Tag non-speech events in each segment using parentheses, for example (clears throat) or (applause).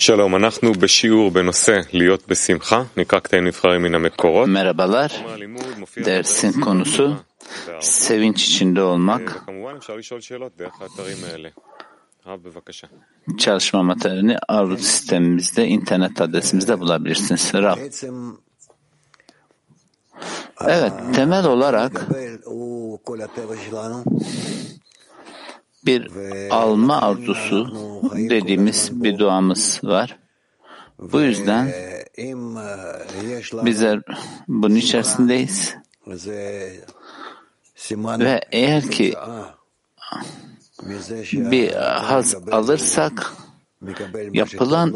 שלום, אנחנו בשיעור בנושא להיות בשמחה, נקרא קטעים נבחרים מן המקורות. Merhabalar. Dersin konusu sevinç içinde olmak. וכמובן אפשר לשאול שאלות דרך האתרים האלה. רב, בבקשה. Çalışma materyalini Arut sistemimizde, internet adresimizde bulabilirsiniz. Rab. בעצם Evet, temel olarak bir alma arzusu dediğimiz bir duamız var. Bu yüzden bizler bunun içerisindeyiz. Ve eğer ki bir haz alırsak yapılan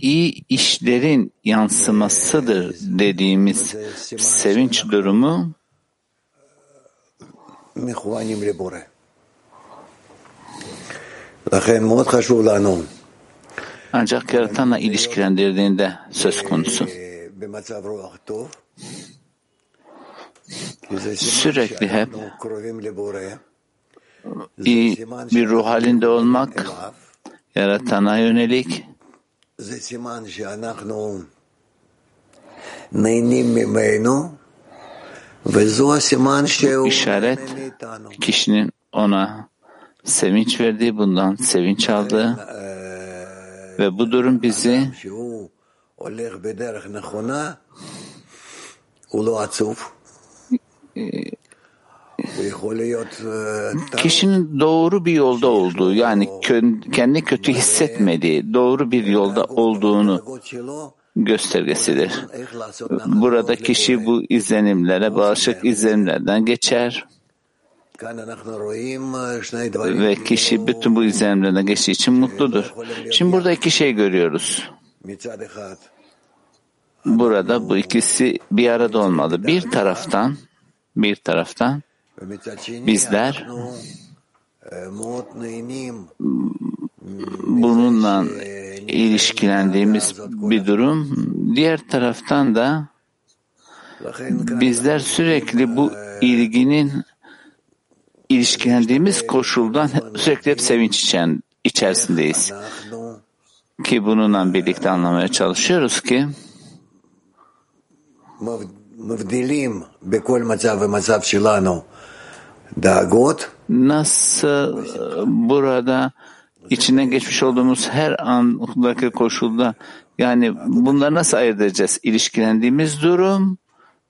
iyi işlerin yansımasıdır dediğimiz sevinç durumu ancak yaratanla ilişkilendirdiğinde söz konusu. Sürekli hep iyi bir ruh halinde olmak, yaratana yönelik. İşaret kişinin ona sevinç verdi, bundan sevinç aldı ve bu durum bizi kişinin doğru bir yolda olduğu yani kendi kötü hissetmediği doğru bir yolda olduğunu göstergesidir. Burada kişi bu izlenimlere bağışık izlenimlerden geçer. Ve kişi bütün bu izlenimlerden geçtiği için mutludur. Şimdi burada iki şey görüyoruz. Burada bu ikisi bir arada olmalı. Bir taraftan, bir taraftan bizler hmm, bununla ilişkilendiğimiz bir durum. Diğer taraftan da bizler sürekli bu ilginin ilişkilendiğimiz koşuldan sürekli hep sevinç içen, içerisindeyiz. Ki bununla birlikte anlamaya çalışıyoruz ki nasıl burada içinden geçmiş olduğumuz her andaki koşulda yani bunları nasıl ayırt edeceğiz? İlişkilendiğimiz durum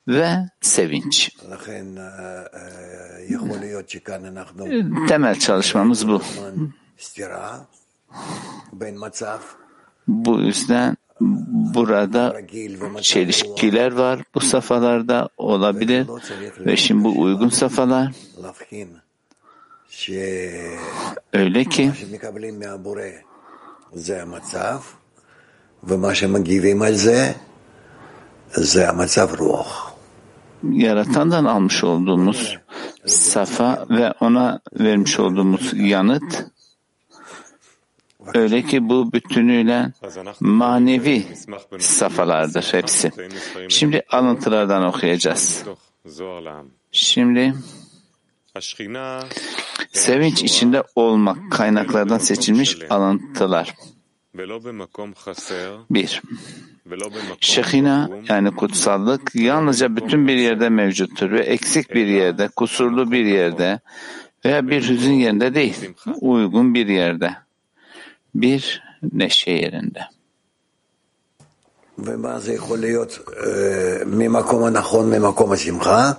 ve sevinç. לכן אה, אה, יכול להיות שכאן אנחנו Temel çalışmamız bu. בזמן סתירה בין מצב Bu yüzden burada רגיל ומצב רוח. çelişkiler var bu safhalarda olabilir ve şimdi bu uygun safhalar להבחין שמה öyle ki שמקבלים מהבורא זה המצב, ומה שמגיבים על זה זה המצב רוח. yaratandan almış olduğumuz safa ve ona vermiş olduğumuz yanıt Öyle ki bu bütünüyle manevi safalardır hepsi. Şimdi alıntılardan okuyacağız. Şimdi sevinç içinde olmak kaynaklardan seçilmiş alıntılar. Bir. ולא במקום Şekina פגום, yani kutsallık yalnızca bütün bir yerde mevcuttur ve eksik bir yerde, kusurlu bir yerde veya bir hüzün yerinde değil, uygun bir yerde. Bir neşe yerinde. ומה זה יכול להיות אה, ממקום הנכון, ממקום השמחה,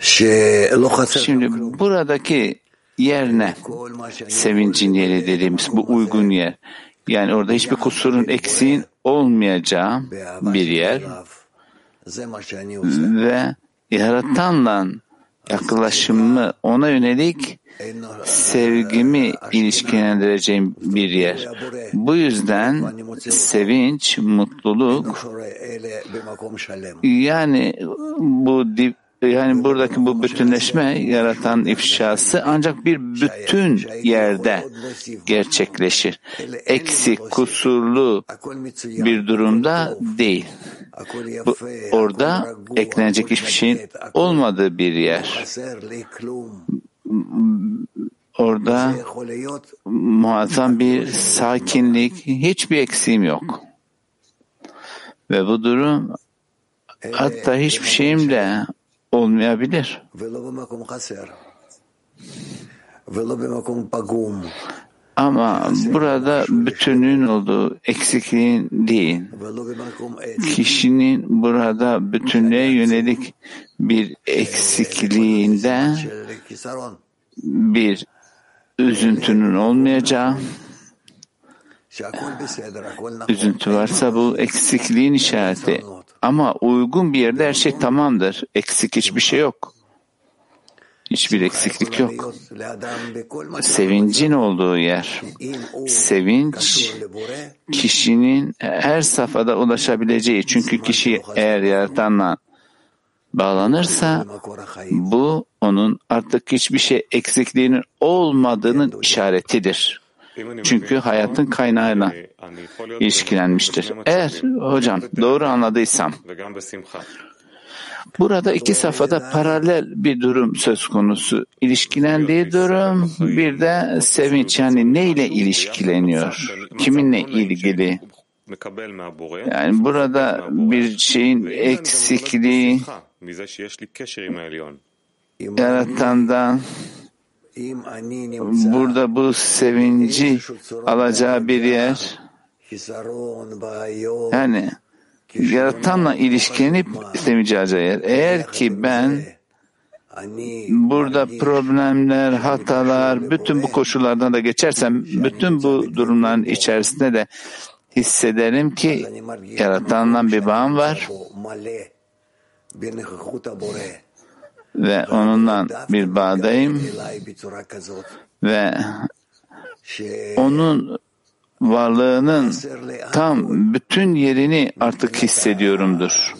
שלא חסר שם Şimdi כלום. buradaki yer ne? כל מה שאני Sevincin yeri dediğimiz bu uygun yer. Yani orada hiçbir kusurun, eksiğin olmayacağı bir yer ve yaratanla yaklaşımımı ona yönelik sevgimi ilişkilendireceğim bir yer. Bu yüzden sevinç, mutluluk yani bu dip, yani buradaki bu bütünleşme yaratan ifşası ancak bir bütün yerde gerçekleşir. Eksi, kusurlu bir durumda değil. Bu, orada eklenecek hiçbir şeyin olmadığı bir yer. Orada muazzam bir sakinlik, hiçbir eksiğim yok. Ve bu durum hatta hiçbir şeyimle olmayabilir. Ama burada bütünün olduğu eksikliğin değil. Kişinin burada bütünlüğe yönelik bir eksikliğinde bir üzüntünün olmayacağı üzüntü varsa bu eksikliğin işareti. Ama uygun bir yerde her şey tamamdır. Eksik hiçbir şey yok. Hiçbir eksiklik yok. Sevincin olduğu yer. Sevinç kişinin her safhada ulaşabileceği. Çünkü kişi eğer yaratanla bağlanırsa bu onun artık hiçbir şey eksikliğinin olmadığının işaretidir. Çünkü hayatın kaynağına ilişkilenmiştir. Eğer hocam doğru anladıysam Burada iki safhada paralel bir durum söz konusu. İlişkilendiği durum bir de sevinç yani ne ile ilişkileniyor? Kiminle ilgili? Yani burada bir şeyin eksikliği yaratandan burada bu sevinci alacağı bir yer yani yaratanla ilişkilenip istemeyeceği yer. Eğer ki ben burada problemler, hatalar, bütün bu koşullardan da geçersem, bütün bu durumların içerisinde de hissederim ki yaratanla bir bağım var ve onunla bir bağdayım ve onun varlığının tam bütün yerini artık hissediyorumdur.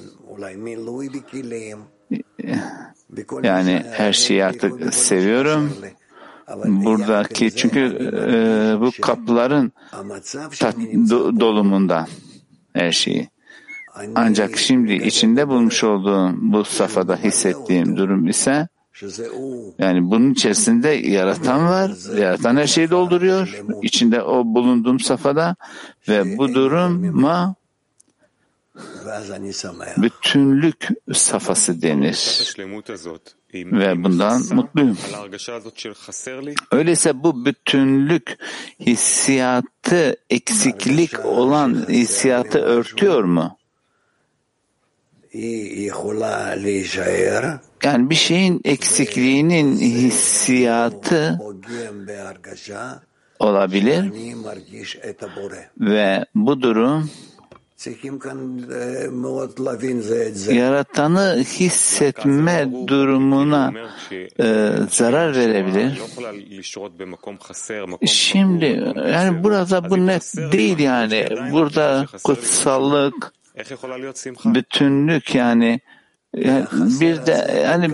Yani her şeyi artık seviyorum. Buradaki çünkü e, bu kapların tat, do, dolumunda her şeyi. Ancak şimdi içinde bulmuş olduğum bu safhada hissettiğim durum ise yani bunun içerisinde yaratan var, yaratan her şeyi dolduruyor. İçinde o bulunduğum safhada ve bu duruma bütünlük safhası denir. Ve bundan mutluyum. Öyleyse bu bütünlük hissiyatı, eksiklik olan hissiyatı örtüyor mu? yani bir şeyin eksikliğinin hissiyatı olabilir ve bu durum yaratanı hissetme durumuna e, zarar verebilir. Şimdi yani burada bu net değil yani. Burada kutsallık Bütünlük yani bir de hani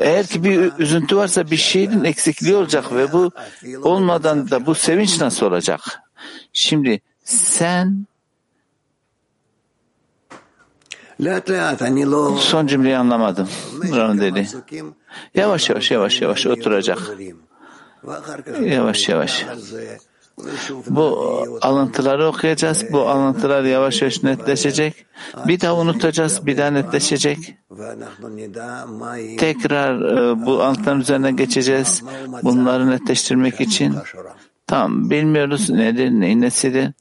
eğer ki bir üzüntü varsa bir şeyin eksikliği olacak ve bu olmadan da bu sevinç nasıl olacak? Şimdi sen Son cümleyi anlamadım. Ram dedi. Yavaş yavaş yavaş yavaş oturacak. Yavaş yavaş. Bu alıntıları okuyacağız. Bu alıntılar yavaş yavaş netleşecek. Bir daha unutacağız, bir daha netleşecek. Tekrar e, bu alıntıların üzerine geçeceğiz. Bunları netleştirmek için. Tam bilmiyoruz nedir, neyin nesidir.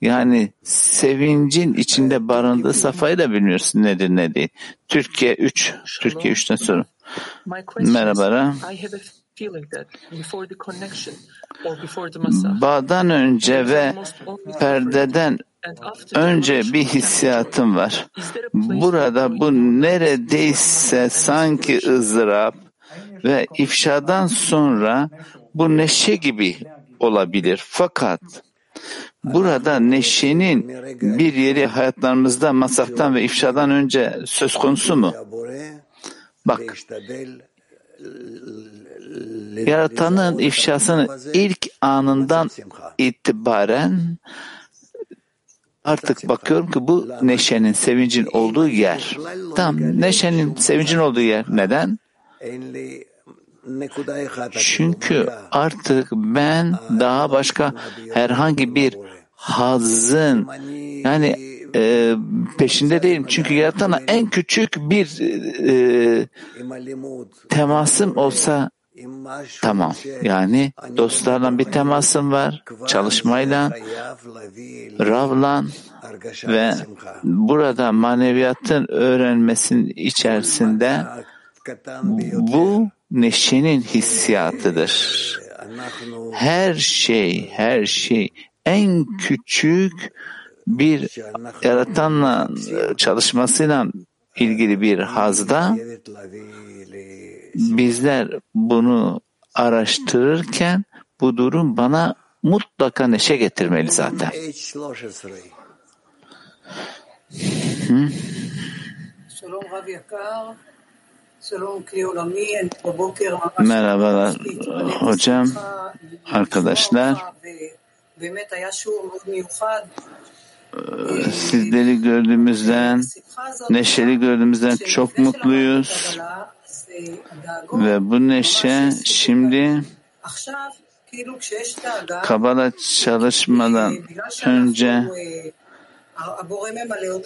Yani sevincin içinde barındığı safayı da bilmiyorsun nedir ne değil. Türkiye 3. Türkiye 3'ten sonra. Merhaba. Bağdan önce ve perdeden önce bir hissiyatım var. Burada bu neredeyse sanki ızdırap ve ifşadan sonra bu neşe gibi olabilir. Fakat burada neşenin bir yeri hayatlarımızda masraftan ve ifşadan önce söz konusu mu? Bak, Yaratanın ifşasının ilk anından itibaren artık bakıyorum ki bu neşenin, sevincin olduğu yer. Tam neşenin, sevincin olduğu yer. Neden? Çünkü artık ben daha başka herhangi bir hazın yani e, peşinde değilim. Çünkü yaratana en küçük bir e, e temasım olsa tamam. Yani dostlarla bir temasım var. Çalışmayla, Rav'la ve burada maneviyatın öğrenmesinin içerisinde bu neşenin hissiyatıdır. Her şey, her şey en küçük bir yaratanla çalışmasıyla ilgili bir hazda bizler bunu araştırırken bu durum bana mutlaka neşe getirmeli zaten. Merhabalar hocam, arkadaşlar. Sizleri gördüğümüzden, neşeli gördüğümüzden çok mutluyuz. Ve bu neşe şimdi Kabala çalışmadan önce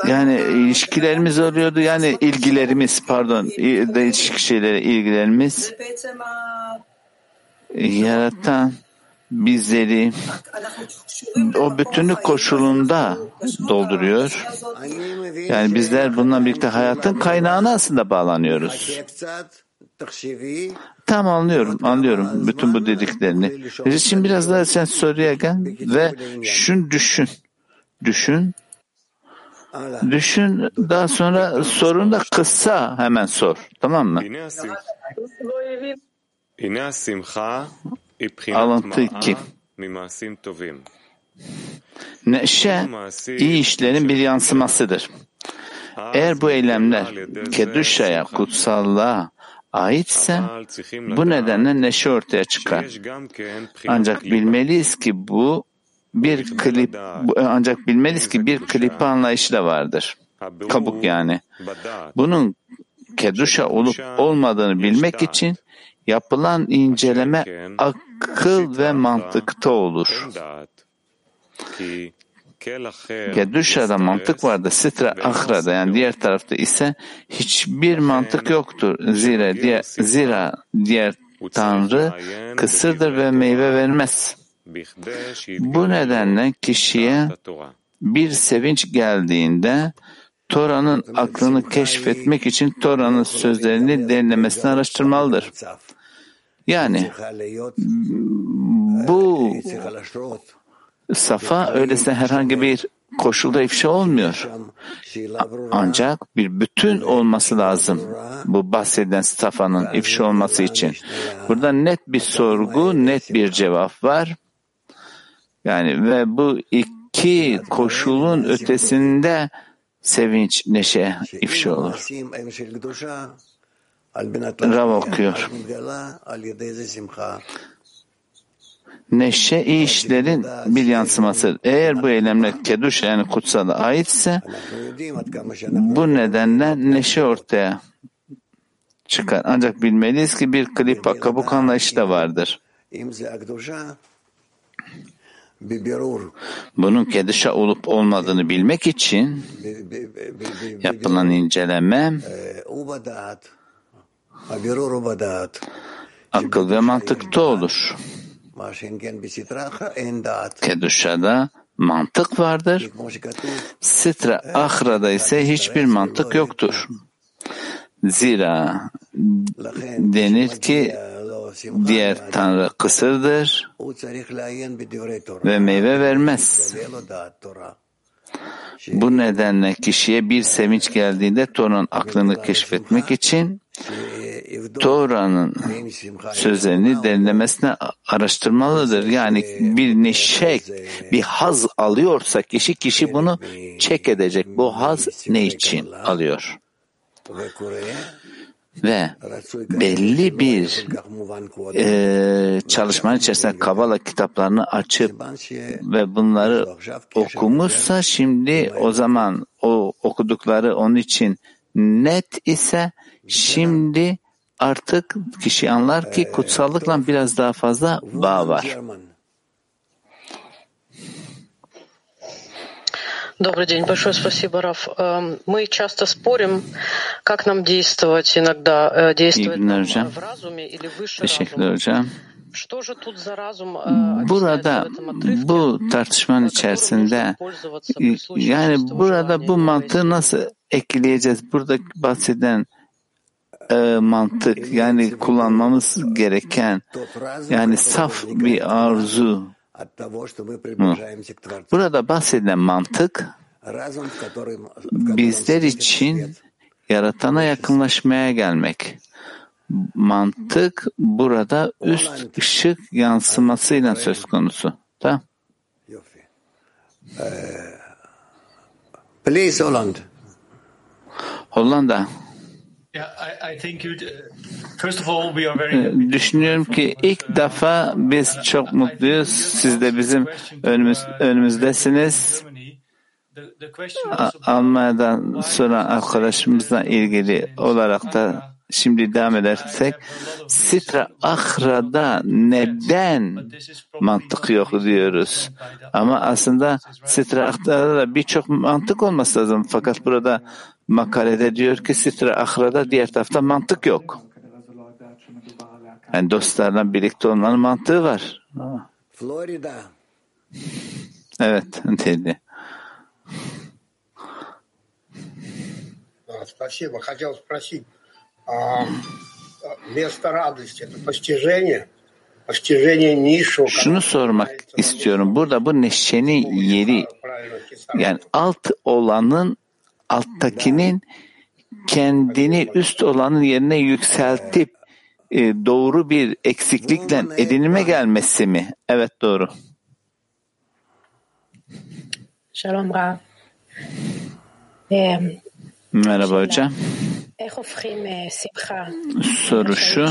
yani ilişkilerimiz oluyordu yani ilgilerimiz pardon değişik şeylere ilgilerimiz yaratan bizleri o bütünlük koşulunda dolduruyor. Yani bizler bununla birlikte hayatın kaynağına aslında bağlanıyoruz. Tamam anlıyorum, anlıyorum bütün bu dediklerini. Şimdi biraz daha sen soruya gel ve şunu düşün. Düşün. Düşün daha sonra sorun da kısa hemen sor. Tamam mı? Alıntı 2. Neşe iyi işlerin bir yansımasıdır. Eğer bu eylemler Keduşa'ya, kutsallığa aitse bu nedenle neşe ortaya çıkar. Ancak bilmeliyiz ki bu bir klip ancak bilmeliyiz ki bir klip anlayışı da vardır. Kabuk yani. Bunun keduşa olup olmadığını bilmek için yapılan inceleme akıl ve mantıkta olur. Keduşa'da mantık vardı. Sitra Ahra'da yani diğer tarafta ise hiçbir mantık yoktur. Zira diğer, zira diğer Tanrı kısırdır ve meyve vermez. Bu nedenle kişiye bir sevinç geldiğinde Tora'nın aklını keşfetmek için Tora'nın sözlerini derinlemesine araştırmalıdır. Yani bu safa öylesine herhangi bir koşulda ifşa olmuyor. Ancak bir bütün olması lazım bu bahsedilen safanın ifşa olması için. Burada net bir sorgu, net bir cevap var. Yani ve bu iki koşulun ötesinde sevinç, neşe ifşa olur. Rav okuyor. Neşe iyi işlerin bir yansıması. Eğer bu eylemler keduş yani kutsala aitse bu nedenle neşe ortaya çıkar. Ancak bilmeliyiz ki bir klip kabuk anlayışı da vardır. Bunun kedişa olup olmadığını bilmek için yapılan inceleme akıl ve mantıkta olur. Keduşa'da mantık vardır. Sitra Ahra'da ise hiçbir mantık yoktur. Zira denir ki diğer Tanrı kısırdır ve meyve vermez. Bu nedenle kişiye bir sevinç geldiğinde Tora'nın aklını keşfetmek için Tora'nın sözlerini derinlemesine araştırmalıdır. Yani bir neşe, bir haz alıyorsa kişi kişi bunu çek edecek. Bu haz ne için alıyor? Ve belli bir e, çalışmanın içerisinde Kabala kitaplarını açıp ve bunları okumuşsa şimdi o zaman o okudukları onun için net ise şimdi artık kişi anlar ki kutsallıkla biraz daha fazla bağ var. German. Добрый день, большое спасибо, Раф. Эм, Мы часто спорим, как нам действовать иногда, э, действовать İyi günler нам hocam. в разуме или выше Teşekkürler разума. hocam. Что же тут за разум э, Burada объясняется в этом отрывке, bu tartışmanın которым içerisinde нужно пользоваться при случае yani чистого burada желания bu и mantığı еврейского? nasıl ekleyeceğiz? Burada bahseden e, mantık yani kullanmamız gereken yani saf bir arzu mı? Burada bahsedilen mantık bizler için yaratana yakınlaşmaya gelmek. Mantık burada üst ışık yansımasıyla söz konusu. Tamam. Please Holland. Hollanda. Düşünüyorum ki ilk defa biz çok mutluyuz. Siz de bizim önümüz, önümüzdesiniz. Almanya'dan sonra arkadaşımızla ilgili olarak da şimdi devam edersek Sitra Ahra'da neden mantık yok diyoruz. Ama aslında Sitra Ahra'da da birçok mantık olması lazım. Fakat burada makalede diyor ki Sitra Ahra'da diğer tarafta mantık yok. Yani dostlarla birlikte olmanın mantığı var. Florida. Evet (laughs) dedi. А, Спасибо. Хотел спросить, Şunu sormak istiyorum. Burada bu neşenin yeri yani alt olanın alttakinin kendini üst olanın yerine yükseltip e, doğru bir eksiklikle edinime gelmesi mi? Evet doğru. Shalom Ra. Merhaba hocam. Soru şu.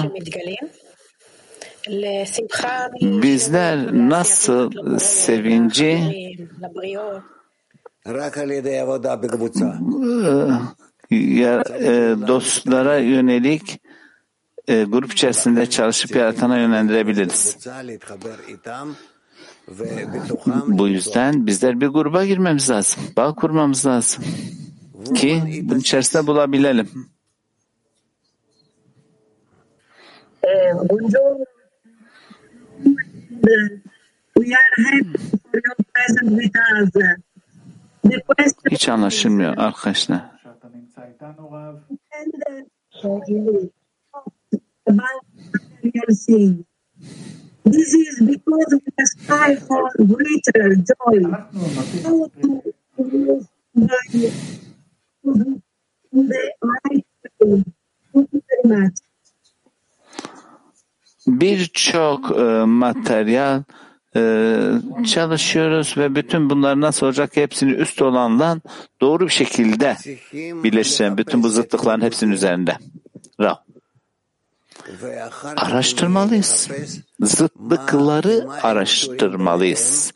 Bizler nasıl sevinci ya, dostlara yönelik grup içerisinde çalışıp yaratana yönlendirebiliriz. Bu yüzden bizler bir gruba girmemiz lazım. Bağ kurmamız lazım. Ki bunun içerisinde bulabilelim. Us. The question Hiç anlaşılmıyor arkadaşlar. This is because we aspire for greater joy. How to Birçok e, materyal e, çalışıyoruz ve bütün bunlar nasıl olacak hepsini üst olanla doğru bir şekilde birleştirelim. Bütün bu zıtlıkların hepsinin üzerinde. Rav. Araştırmalıyız. Zıtlıkları araştırmalıyız.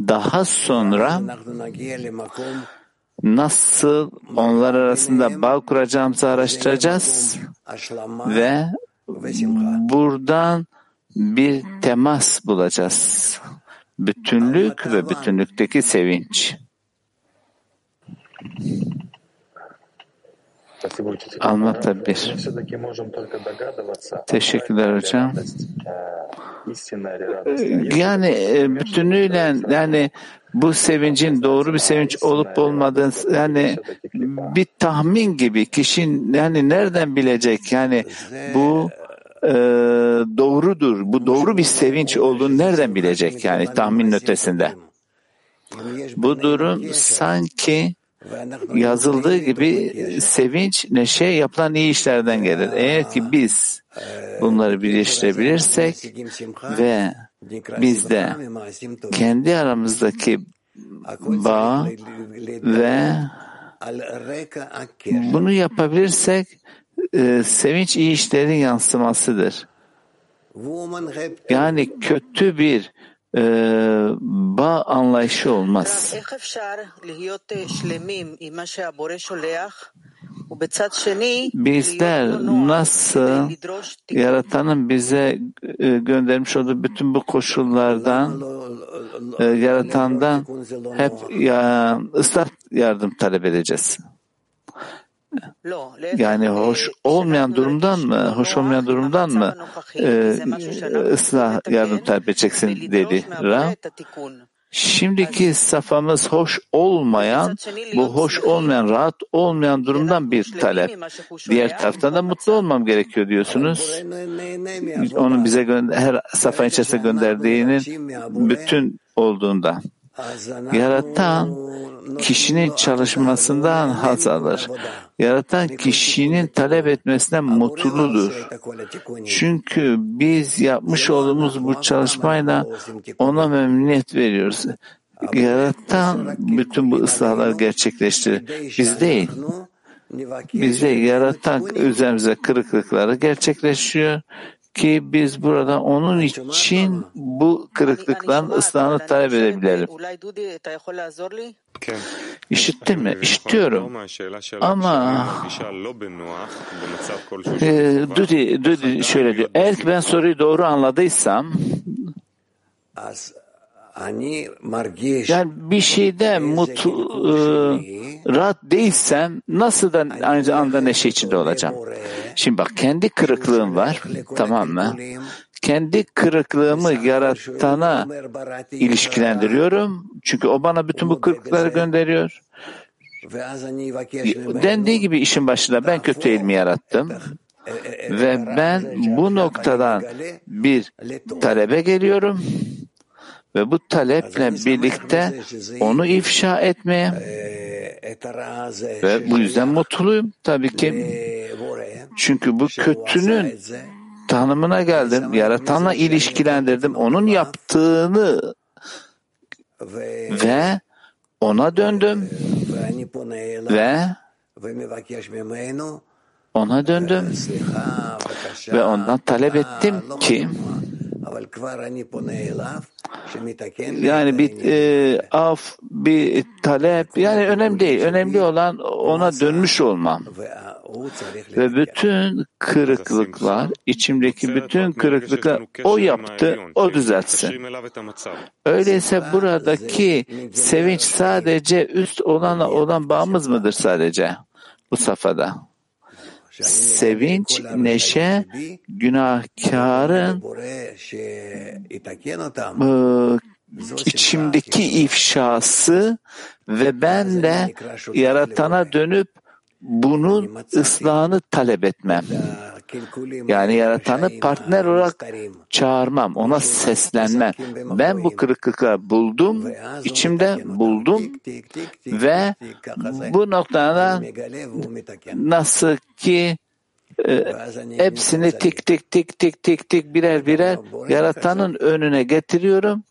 Daha sonra nasıl onlar arasında bağ kuracağımızı araştıracağız ve buradan bir temas bulacağız. Bütünlük ve bütünlükteki sevinç. Anlat bir. Teşekkürler hocam. Yani e, bütünüyle yani bu sevincin doğru bir sevinç olup olmadığını yani bir tahmin gibi kişinin yani nereden bilecek yani bu e, doğrudur bu doğru bir sevinç olduğunu nereden bilecek yani tahminin ötesinde. Bu durum sanki yazıldığı gibi sevinç, neşe yapılan iyi işlerden gelir. Eğer ki biz bunları birleştirebilirsek ve biz de kendi aramızdaki bağ ve bunu yapabilirsek e, sevinç iyi işlerin yansımasıdır. Yani kötü bir e, bağ anlayışı olmaz. Bizler nasıl Yaratan'ın bize e, göndermiş olduğu bütün bu koşullardan e, Yaratan'dan hep ya, ıslah yardım talep edeceğiz. Yani hoş olmayan durumdan mı, hoş olmayan durumdan mı e, ıslah yardım talep edeceksin dedi Ra. Şimdiki safhamız hoş olmayan, bu hoş olmayan, rahat olmayan durumdan bir talep. Diğer taraftan da mutlu olmam gerekiyor diyorsunuz. Onun bize gönder, her safa içerisinde gönderdiğinin bütün olduğunda. Yaratan kişinin çalışmasından haz alır. Yaratan kişinin talep etmesinden mutludur. Çünkü biz yapmış olduğumuz bu çalışmayla ona memnuniyet veriyoruz. Yaratan bütün bu ıslahları gerçekleştirir. Biz değil. Bize yaratan üzerimize kırıklıkları gerçekleşiyor ki biz burada onun için bu kırıklıkların ıslahını talep edebilelim. İşittin mi? İşitiyorum. Ama e, Dudi, Dudi şöyle diyor. Eğer ki ben soruyu doğru anladıysam yani bir şeyde mutlu, e, rahat değilsem nasıl da aynı anda neşe içinde olacağım? Şimdi bak kendi kırıklığım var tamam mı? Kendi kırıklığımı yaratana ilişkilendiriyorum. Çünkü o bana bütün bu kırıklıkları gönderiyor. Dendiği gibi işin başında ben kötü ilmi yarattım. Ve ben bu noktadan bir talebe geliyorum ve bu taleple birlikte onu ifşa etmeye ve bu yüzden mutluyum tabii ki. Çünkü bu kötünün tanımına geldim, yaratanla ilişkilendirdim, onun yaptığını ve ona döndüm. ve ona döndüm. ve ondan talep ettim ki yani bir e, af, bir talep yani önemli değil. Önemli olan ona dönmüş olmam. Ve bütün kırıklıklar, içimdeki bütün kırıklıklar o yaptı, o düzeltsin. Öyleyse buradaki sevinç sadece üst olanla olan bağımız mıdır sadece bu safhada? Sevinç, neşe, günahkarın e, içimdeki ifşası ve ben de yaratana dönüp bunun ıslahını talep etmem. Yani yaratanı partner olarak çağırmam, ona seslenmem. Ben bu kırıklıkları buldum, içimde buldum ve bu noktada nasıl ki e, hepsini tik tik tik tik tik tik birer birer yaratanın önüne getiriyorum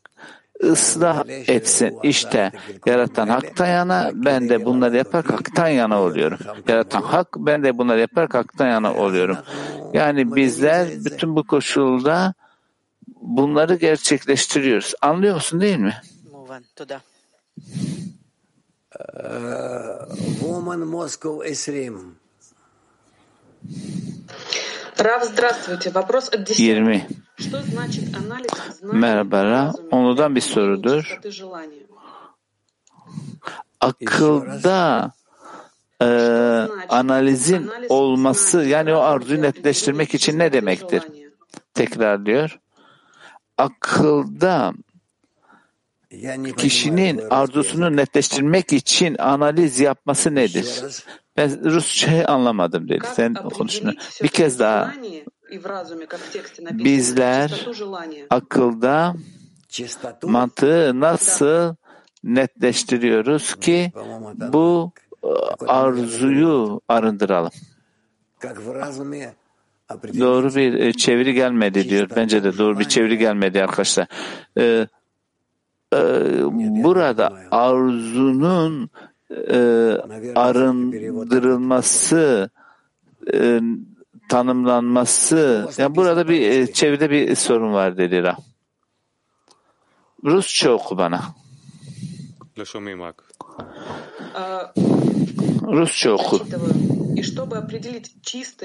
ıslah etsin. İşte yaratan haktan yana, ben de bunları yaparak haktan yana oluyorum. Yaratan hak, ben de bunları yaparak haktan yana oluyorum. Yani bizler bütün bu koşulda bunları gerçekleştiriyoruz. Anlıyor musun değil mi? Woman Moscow 20. 20. Merhaba Onludan bir sorudur. Akılda e, analizin olması yani o arzuyu netleştirmek için ne demektir? Tekrar diyor. Akılda kişinin arzusunu netleştirmek için analiz yapması nedir? Ben Rusçayı anlamadım dedi. Sen konuşma. Bir kez daha bizler akılda mantığı nasıl netleştiriyoruz ki bu arzuyu arındıralım. Doğru bir çeviri gelmedi diyor. Bence de doğru bir çeviri gelmedi arkadaşlar. Ee, e, burada arzunun e, arındırılması e, tanımlanması yani burada bir e, çevirde bir sorun var dedi Ra. Rusça oku bana. Rusça oku.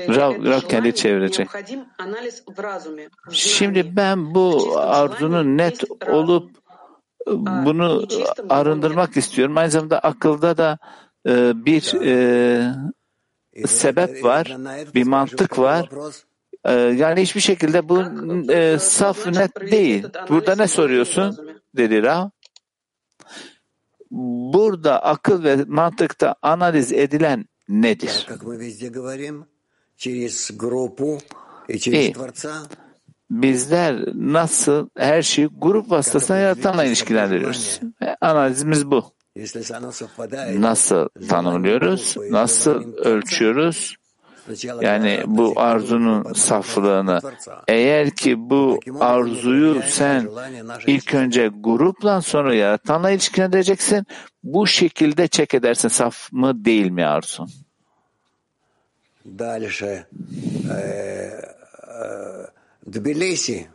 Rav, Rav kendi çevirecek. Şimdi ben bu arzunun net olup bunu arındırmak istiyorum. Aynı zamanda akılda da e, bir e, e, sebep var, bir mantık var. E, yani hiçbir şekilde bu e, saf net değil. Burada ne soruyorsun? dedi Ra. Burada akıl ve mantıkta analiz edilen nedir? İyi мы везде говорим, через группу и И через Творца bizler nasıl her şeyi grup vasıtasıyla yaratanla ilişkilendiriyoruz. Ve analizimiz bu. Если оно совпадает, Nasıl tanımlıyoruz? Nasıl ölçüyoruz? сначала Yani bu arzunun saflığını. Eğer ki bu arzuyu sen ilk önce grupla sonra yaratanla ilişkilendireceksin. Bu şekilde çek edersin. Saf mı değil mi arzun? дальше э, э, Тбилиси.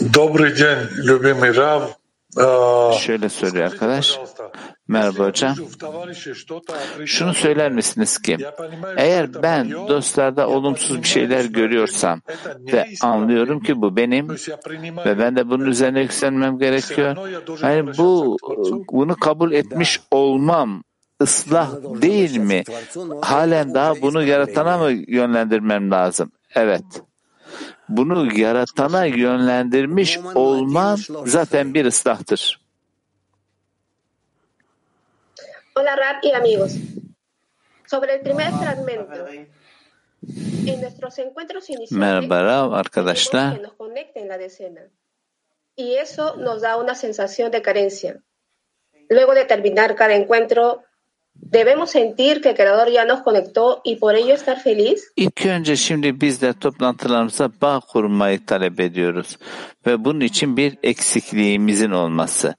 Добрый день, любимый Рав. А, Şöyle söylüyor Скажите, arkadaş. пожалуйста, Merhaba если я hocam. вижу в товарище что-то Şunu отрицательное, söyler misiniz ki я понимаю, что eğer это ben мое, dostlarda я olumsuz bir понимаю, şeyler что görüyorsam это ve неисправимо. anlıyorum ki bu benim То есть я принимаю ve ben de bunun üzerine yükselmem Все gerekiyor. равно я должен Yani обращаться bu к Творцу. bunu kabul etmiş olmam ıslah değil mi? Halen daha bunu yaratana mı yönlendirmem lazım? Evet. Bunu yaratana yönlendirmiş olman zaten bir ıslahtır. Hola Rap y amigos. Sobre el primer fragmento. En nuestros encuentros iniciales Merhaba queremos arkadaşlar. nos conecten la decena. Y eso nos da una sensación de carencia. Luego de terminar cada encuentro, debemos sentir que el Creador ya nos conectó y por ello estar feliz. İlk önce şimdi biz de toplantılarımıza bağ kurmayı talep ediyoruz. Ve bunun için bir eksikliğimizin olması.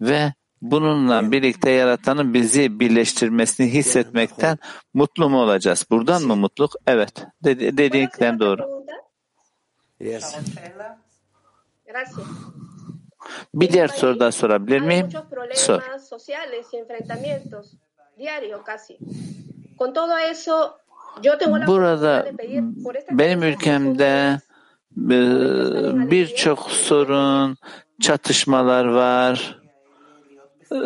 Ve bununla birlikte yaratanın bizi birleştirmesini hissetmekten mutlu mu olacağız? Buradan mı mutluluk? Evet. Dedi, dedikten doğru. Yes. Gracias. Bir diğer soru daha sorabilir Hay miyim? Sor. Burada oportunidad de pedir por esta benim ülkemde e, birçok sorun, çatışmalar var E,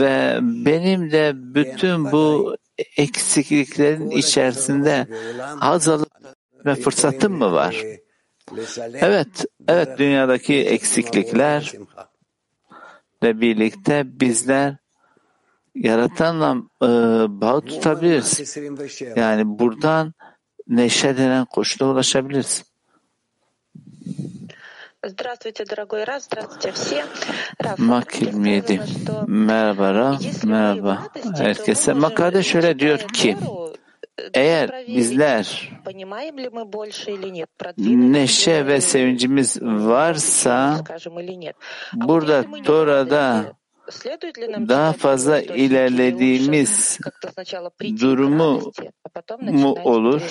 ve benim de bütün bu eksikliklerin içerisinde haz ve fırsatım mı var? Evet, evet dünyadaki eksikliklerle birlikte bizler yaratanla e, bağ tutabiliriz. Yani buradan neşe denen koşula ulaşabiliriz. Здравствуйте, дорогой Раф, здравствуйте все. Раф, Mak 27. Merhaba Rab, merhaba herkese. Makade şöyle diyor ki, eğer bizler понимаем ли мы больше или нет, продвинулись ли neşe ve sevincimiz varsa скажем, или нет. burada Tora'da Следует ли нам daha fazla ilerlediğimiz durumu mu olur?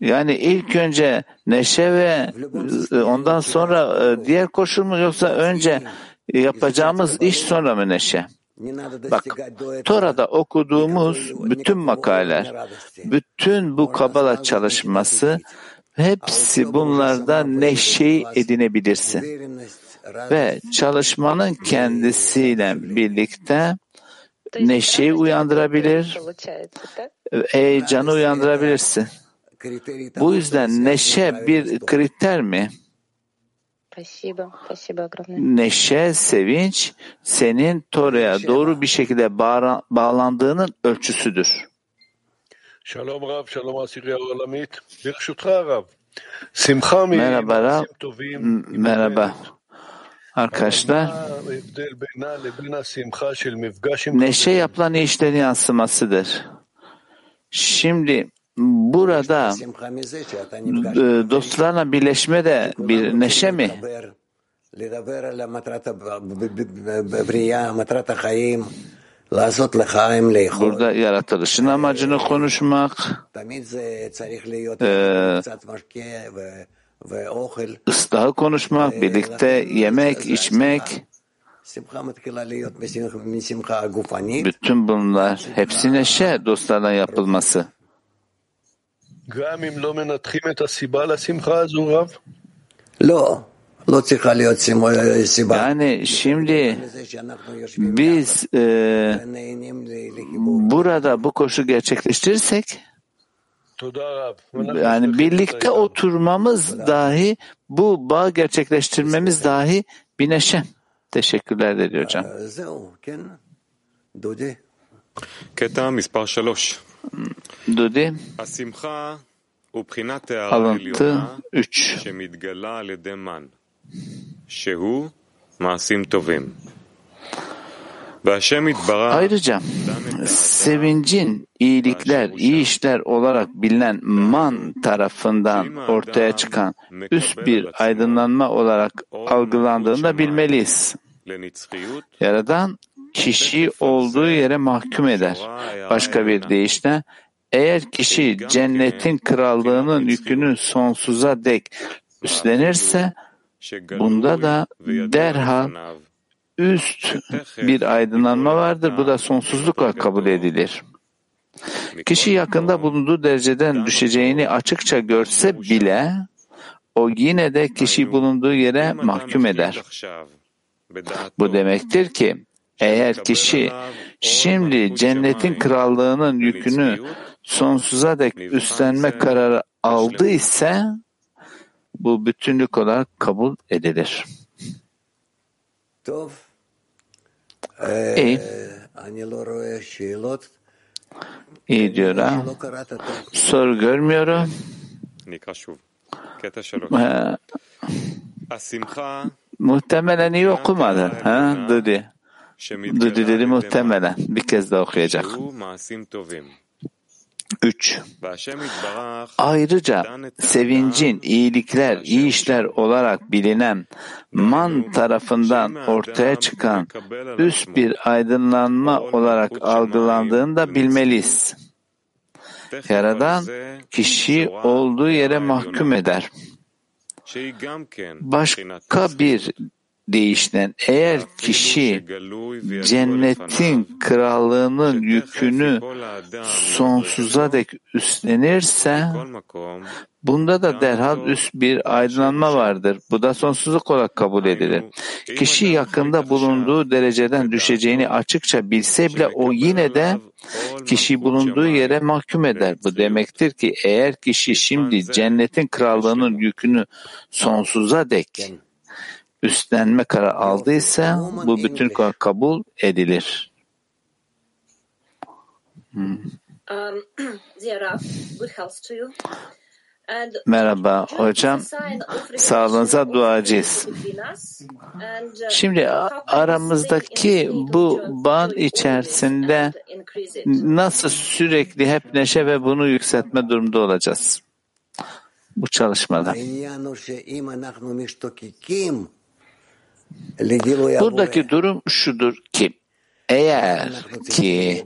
Yani ilk önce neşe ve e, ondan sonra e, diğer koşul mu yoksa önce yapacağımız iş sonra mı neşe? Bak, Tora'da okuduğumuz bütün makaleler, bütün bu kabala çalışması hepsi bunlardan neşeyi edinebilirsin ve çalışmanın kendisiyle birlikte neşeyi uyandırabilir, heyecanı uyandırabilirsin. Bu yüzden neşe bir kriter mi? Neşe, sevinç senin Tora'ya doğru bir şekilde bağlandığının ölçüsüdür. Şalom Rab, şalom Asirya Olamit. Merhaba Rab, merhaba. Arkadaşlar neşe yapılan işlerin yansımasıdır. Şimdi burada e, dostlarla birleşme de bir neşe mi? Burada yaratılışın amacını konuşmak, e, ıslahı konuşmak, birlikte yemek, içmek, bütün bunlar hepsi neşe dostlarla yapılması. Yani şimdi biz e, burada bu koşu gerçekleştirirsek yani birlikte oturmamız dahi bu bağ gerçekleştirmemiz dahi bir neşe. Teşekkürler dedi hocam. זהו, כן? דודי. קטע מספר שלוש. Dudi השמחה הוא בחינת הערה alıntı עליונה 3. שמתגלה על ידי מן, שהוא מעשים טובים. Ayrıca sevincin iyilikler, iyi işler olarak bilinen man tarafından ortaya çıkan üst bir aydınlanma olarak algılandığını da bilmeliyiz. Yaradan kişi olduğu yere mahkum eder. Başka bir deyişle eğer kişi cennetin krallığının yükünü sonsuza dek üstlenirse bunda da derhal üst (laughs) bir aydınlanma vardır. Bu da sonsuzlukla kabul edilir. Kişi yakında bulunduğu dereceden düşeceğini açıkça görse bile o yine de kişi bulunduğu yere mahkum eder. Bu demektir ki eğer kişi şimdi cennetin krallığının yükünü sonsuza dek üstlenme kararı aldı ise bu bütünlük olarak kabul edilir. Dove. E iyi diyor ha. Soru görmüyorum. Ee, ha. Muhtemelen iyi okumadı. Ha? Dudi. Dudi dedi muhtemelen. Bir kez daha okuyacak. 3. Ayrıca sevincin iyilikler, iyi işler olarak bilinen man tarafından ortaya çıkan üst bir aydınlanma olarak algılandığını da bilmeliyiz. Yaradan kişi olduğu yere mahkum eder. Başka bir deyişle eğer kişi cennetin krallığının yükünü sonsuza dek üstlenirse bunda da derhal üst bir aydınlanma vardır. Bu da sonsuzluk olarak kabul edilir. Kişi yakında bulunduğu dereceden düşeceğini açıkça bilse bile o yine de kişi bulunduğu yere mahkum eder. Bu demektir ki eğer kişi şimdi cennetin krallığının yükünü sonsuza dek üstlenme kararı aldıysa bu bütün kabul edilir. Hmm. Um, (clears throat) Merhaba hocam. Sağlığınıza duacıyız. uh, Şimdi aramızdaki bu bağ içerisinde nasıl sürekli hep neşe ve bunu yükseltme durumda olacağız? Bu çalışmada. Buradaki durum şudur ki eğer ki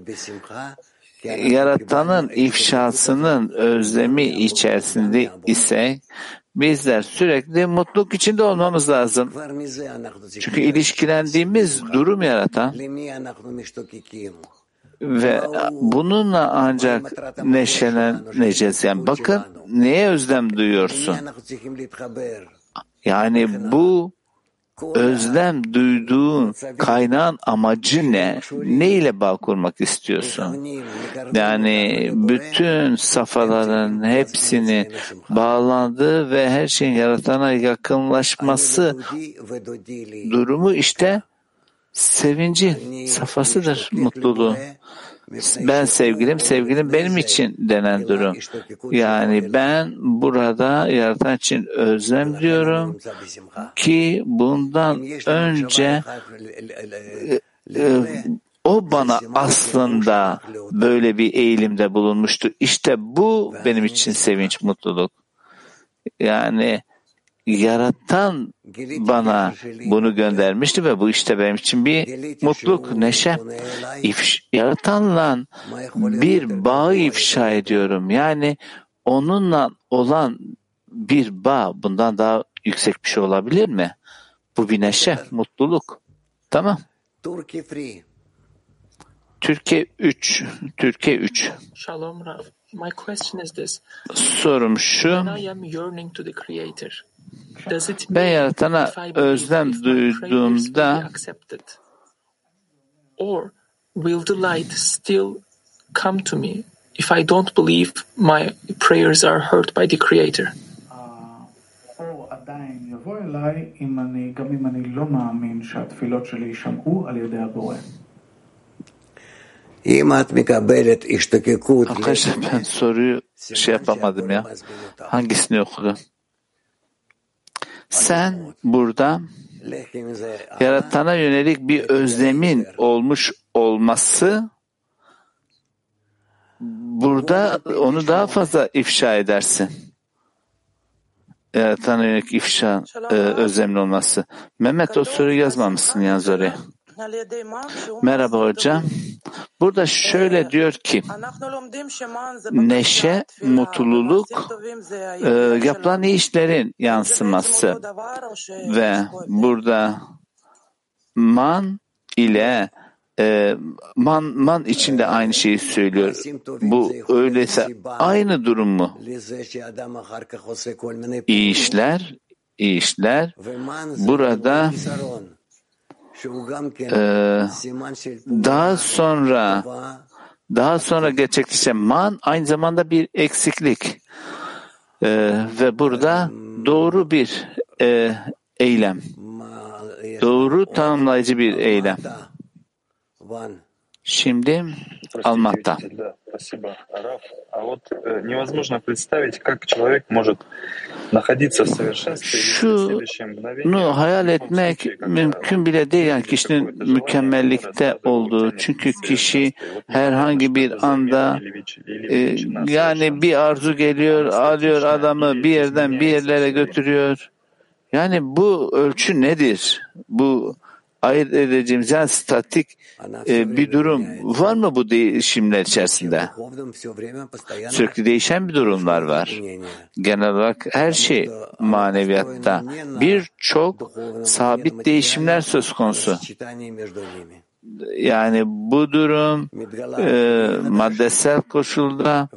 yaratanın ifşasının özlemi içerisinde ise bizler sürekli mutluluk içinde olmamız lazım. Çünkü ilişkilendiğimiz durum yaratan ve bununla ancak neşeleneceğiz. Yani bakın neye özlem duyuyorsun? Yani bu özlem duyduğun kaynağın amacı ne? Ne ile bağ kurmak istiyorsun? Yani bütün safhaların hepsini bağlandığı ve her şeyin yaratana yakınlaşması durumu işte sevincin safhasıdır mutluluğu. Ben sevgilim, sevgilim benim için denen durum. Yani ben burada yaratan için özlem diyorum ki bundan önce o bana aslında böyle bir eğilimde bulunmuştu. İşte bu benim için sevinç, mutluluk. Yani yaratan bana bunu göndermişti ve bu işte benim için bir mutluluk, neşe. İfş, yaratanla bir bağı ifşa ediyorum. Yani onunla olan bir bağ bundan daha yüksek bir şey olabilir mi? Bu bir neşe, mutluluk. Tamam. Türkiye 3. Türkiye 3. Shalom Rav. My question is this. Sorum şu. When I am yearning to the Creator, Ben Yaratan'a özlem duyduğumda or will the light still come to me if I don't believe my prayers are heard by the Creator? Arkadaşlar ben soruyu şey yapamadım ya. Hangisini okudu? Sen burada yaratana yönelik bir özlemin olmuş olması burada onu daha fazla ifşa edersin. Yaratana yönelik ifşa e, özlemli olması. Mehmet o soruyu yazmamışsın yalnız oraya. Merhaba hocam. Burada şöyle diyor ki neşe, mutluluk e, yapılan iyi işlerin yansıması ve burada man ile e, man, man için de aynı şeyi söylüyor. Bu öyleyse aynı durum mu? İyi işler, iyi işler. Burada ee, daha sonra daha sonra gerçekleşen man aynı zamanda bir eksiklik. Ee, ve burada doğru bir e, eylem. Doğru tanımlayıcı bir eylem. Şimdi almakta Да, спасибо, Раф. А вот э, невозможно представить, как человек может находиться в совершенстве, если в Şu следующее mгновение Bunu hayal etmek mümkün bile değil yani kişinin mükemmellikte olduğu. Çünkü kişi herhangi bir anda e, yani bir arzu geliyor, alıyor adamı bir yerden bir yerlere götürüyor. Yani bu ölçü nedir? Bu ayırt edeceğimiz statik e, bir durum var mı bu değişimler içerisinde? Sürekli değişen bir durumlar var. Genel olarak her şey maneviyatta birçok sabit değişimler söz konusu. Yani bu durum e, maddesel koşulda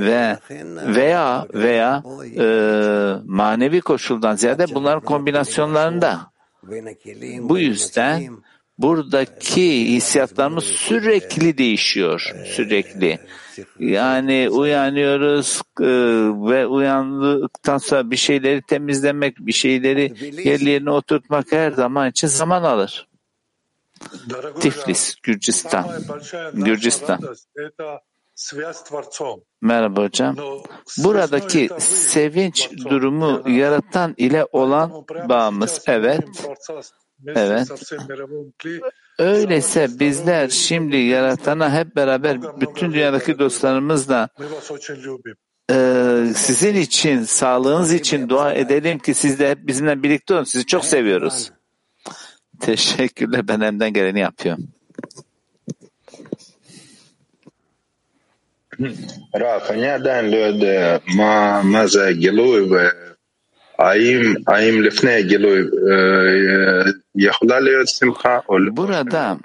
ve veya veya e, manevi koşuldan ziyade bunların kombinasyonlarında. Bu yüzden buradaki hissiyatlarımız sürekli değişiyor, sürekli. Yani uyanıyoruz e, ve uyandıktan sonra bir şeyleri temizlemek, bir şeyleri yerlerine oturtmak her zaman için zaman alır. Tiflis, Gürcistan, Gürcistan. Merhaba hocam. Buradaki sevinç durumu yaratan ile olan bağımız. Evet. Evet. Öyleyse bizler şimdi yaratana hep beraber bütün dünyadaki dostlarımızla e, sizin için, sağlığınız için dua edelim ki siz de hep bizimle birlikte olun. Sizi çok seviyoruz. Teşekkürler. Ben elimden geleni yapıyorum. רב, אני עדיין לא יודע מה, מה זה הגילוי והאם האם לפני הגילוי אה, יכולה להיות שמחה או לא. Burada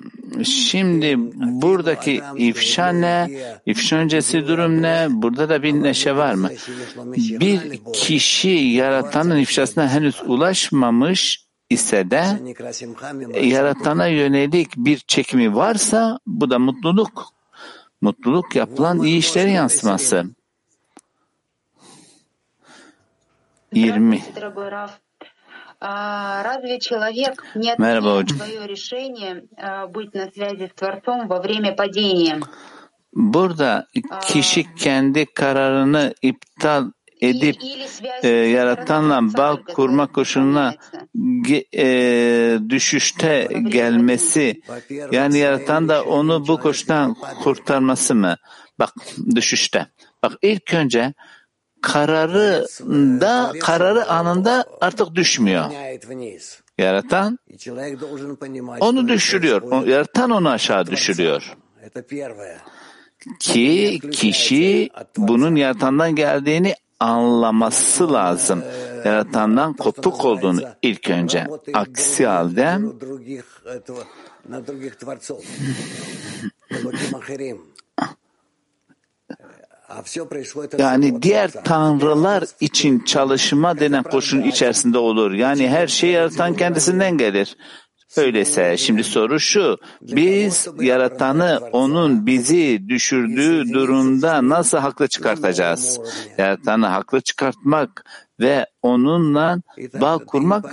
şimdi buradaki ifşa ne? İfşa öncesi durum ne? Burada da bir neşe var mı? Bir kişi yaratanın ifşasına henüz ulaşmamış ise de שנקרא שמחה ממעשה yaratana yönelik bir çekimi varsa bu da mutluluk. mutluluk yapılan iyi işlere yansıması. 20. Merhaba hocam. Burada kişi kendi kararını iptal edip e, yaratanla bağ kurma koşuluna e, düşüşte gelmesi yani yaratan da onu bu koştan kurtarması mı? Bak düşüşte. Bak ilk önce kararı da kararı anında artık düşmüyor. Yaratan onu düşürüyor. Yaratan onu aşağı düşürüyor. Ki kişi bunun yaratandan geldiğini anlaması lazım. yaratandan kopuk olduğunu ilk önce. Aksi halde (laughs) yani diğer tanrılar için çalışma denen koşulun içerisinde olur. Yani her şey yaratan kendisinden gelir. Öyleyse şimdi soru şu, biz yaratanı onun bizi düşürdüğü durumda nasıl haklı çıkartacağız? Yaratanı haklı çıkartmak ve onunla bağ kurmak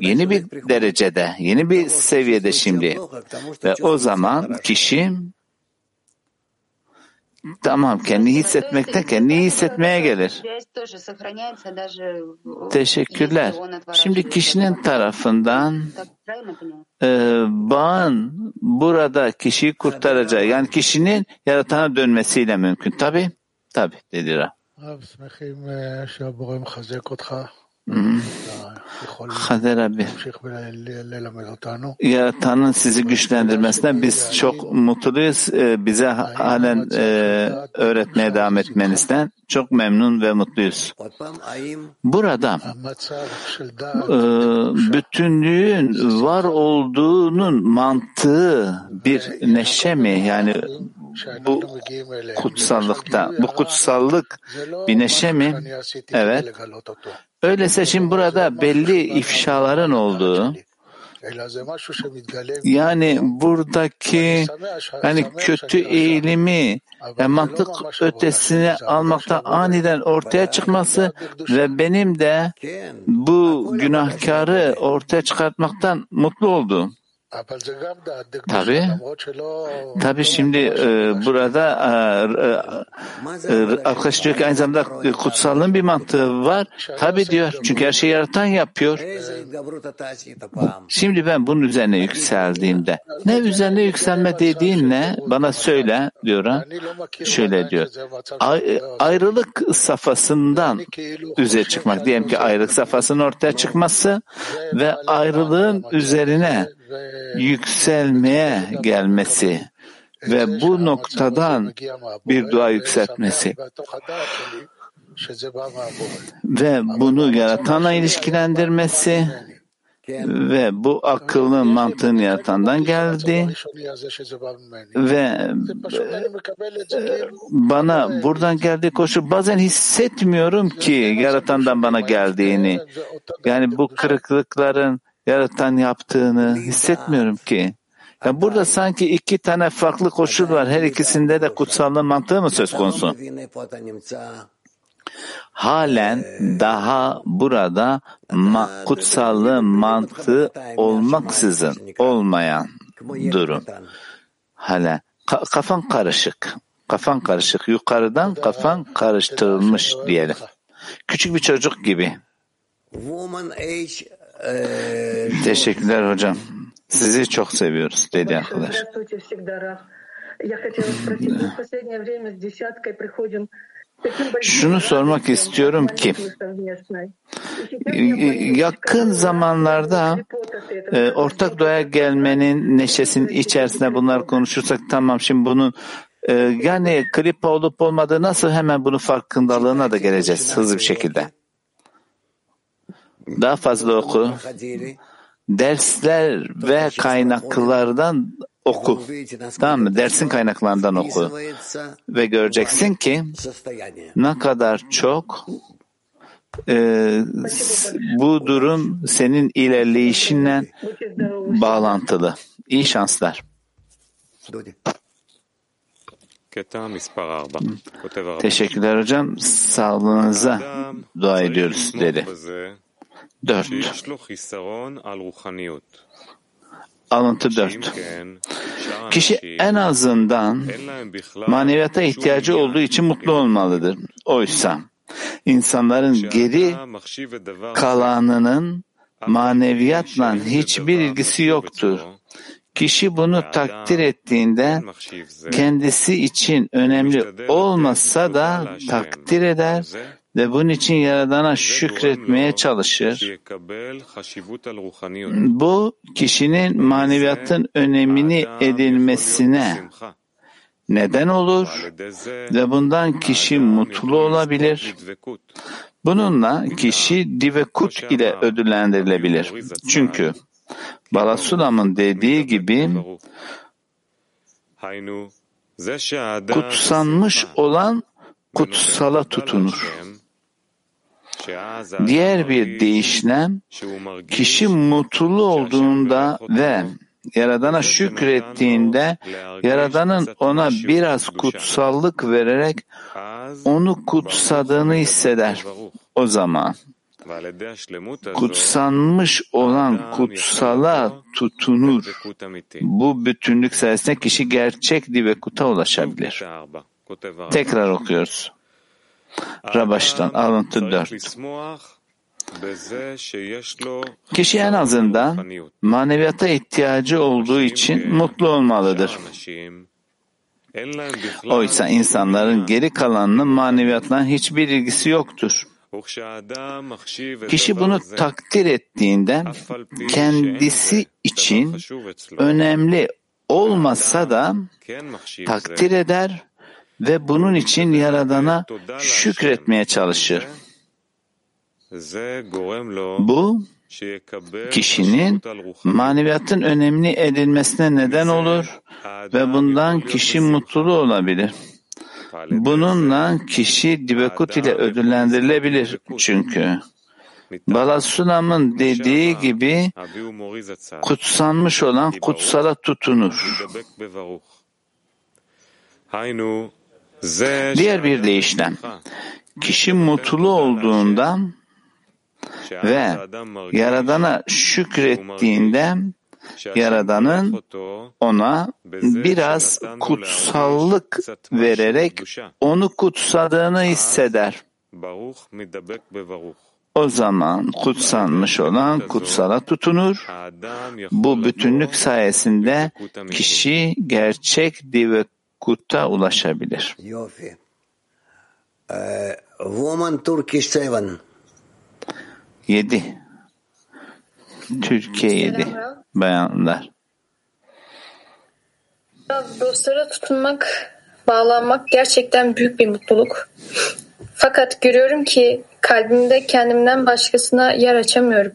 yeni bir derecede, yeni bir seviyede şimdi. Ve o zaman kişi Tamam, kendi hissetmekten kendi hissetmeye gelir. Teşekkürler. Şimdi kişinin tarafından e, bağın burada kişiyi kurtaracağı, yani kişinin yaratana dönmesiyle mümkün. Tabi, tabi dedi Ra. Kader abi, yaratanın sizi güçlendirmesinden biz çok mutluyuz. Bize halen e, öğretmeye devam etmenizden çok memnun ve mutluyuz. Burada e, bütünlüğün var olduğunun mantığı bir neşe mi? Yani bu kutsallıkta, bu kutsallık bir neşe mi? Evet. Öyleyse şimdi burada belli ifşaların olduğu, yani buradaki yani kötü eğilimi yani mantık ötesine almakta aniden ortaya çıkması ve benim de bu günahkarı ortaya çıkartmaktan mutlu oldum. Tabi, tabi şimdi e, burada e, e, arkadaş diyor ki aynı zamanda kutsallığın bir mantığı var. Tabi diyor çünkü her şeyi yaratan yapıyor. Şimdi ben bunun üzerine yükseldiğimde ne üzerine yükselme dediğin ne? Bana söyle diyor ha. Şöyle diyor. Ay, ayrılık safhasından üzere çıkmak. Diyelim ki ayrılık safhasının ortaya çıkması ve ayrılığın üzerine yükselmeye gelmesi ve bu noktadan bir dua yükseltmesi ve bunu yaratanla ilişkilendirmesi ve bu akıllın mantığın yaratandan geldi ve bana buradan geldiği koşu bazen hissetmiyorum ki yaratandan bana geldiğini. Yani bu kırıklıkların yaratan yaptığını hissetmiyorum ki. Yani burada sanki iki tane farklı koşul var. Her ikisinde de kutsallığın mantığı mı söz konusu? Halen daha burada ma kutsallığın mantığı olmaksızın olmayan durum. Hala ka kafan karışık. Kafan karışık. Yukarıdan kafan karıştırılmış diyelim. Küçük bir çocuk gibi. Teşekkürler hocam. Sizi çok seviyoruz dedi arkadaş. Şunu sormak istiyorum ki yakın zamanlarda e, ortak doğaya gelmenin neşesinin içerisinde bunlar konuşursak tamam şimdi bunun e, yani klip olup olmadığı nasıl hemen bunun farkındalığına da geleceğiz hızlı bir şekilde. Daha fazla oku. Dersler ve kaynaklardan oku. Tamam mı? Dersin kaynaklarından oku. Ve göreceksin ki ne kadar çok e, bu durum senin ilerleyişinle bağlantılı. İyi şanslar. Teşekkürler hocam. Sağlığınıza dua ediyoruz dedi. Dört. Alıntı dört. Kişi en azından maneviyata ihtiyacı olduğu için mutlu olmalıdır. Oysa insanların geri kalanının maneviyatla hiçbir ilgisi yoktur. Kişi bunu takdir ettiğinde kendisi için önemli olmasa da takdir eder ve bunun için Yaradan'a şükretmeye çalışır. Bu kişinin maneviyatın önemini edilmesine neden olur ve bundan kişi mutlu olabilir. Bununla kişi divekut ile ödüllendirilebilir. Çünkü Balasulam'ın dediği gibi kutsanmış olan kutsala tutunur. Diğer bir deyişle kişi mutlu olduğunda ve Yaradan'a şükrettiğinde Yaradan'ın ona biraz kutsallık vererek onu kutsadığını hisseder. O zaman kutsanmış olan kutsala tutunur. Bu bütünlük sayesinde kişi gerçek divekuta ulaşabilir. Tekrar okuyoruz. Rabaş'tan alıntı 4. Kişi en azından maneviyata ihtiyacı olduğu için mutlu olmalıdır. Oysa insanların geri kalanının maneviyatla hiçbir ilgisi yoktur. Kişi bunu takdir ettiğinde kendisi için önemli olmasa da takdir eder ve bunun için Yaradan'a şükretmeye çalışır. Bu kişinin maneviyatın önemli edilmesine neden olur ve bundan kişi mutlu olabilir. Bununla kişi divekut ile ödüllendirilebilir çünkü. Balasunam'ın dediği gibi kutsanmış olan kutsala tutunur. Diğer bir deyişle kişi mutlu olduğunda ve Yaradan'a şükrettiğinde Yaradan'ın ona biraz kutsallık vererek onu kutsadığını hisseder. O zaman kutsanmış olan kutsala tutunur. Bu bütünlük sayesinde kişi gerçek divekutta ulaşabilir. Woman Turkish 7. 7. Türkiye 7. Bayanlar. Dostlara tutunmak, bağlanmak gerçekten büyük bir mutluluk. Fakat görüyorum ki kalbimde kendimden başkasına yer açamıyorum.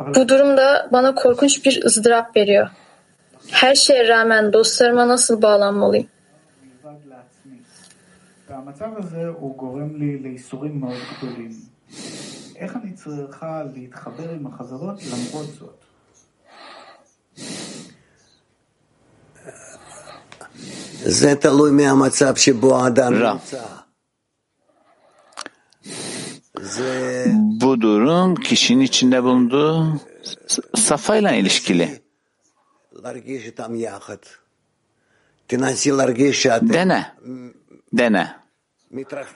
Bu durumda bana korkunç bir ızdırap veriyor. Her şeye rağmen dostlarıma nasıl bağlanmalıyım? והמצב הזה הוא גורם לי לייסורים מאוד גדולים. איך אני צריכה להתחבר עם החזרות למרות זאת? זה תלוי מהמצב שבו האדם נמצא. Bu durum kişinin içinde bulunduğu safayla ilişkili. Dene, dene.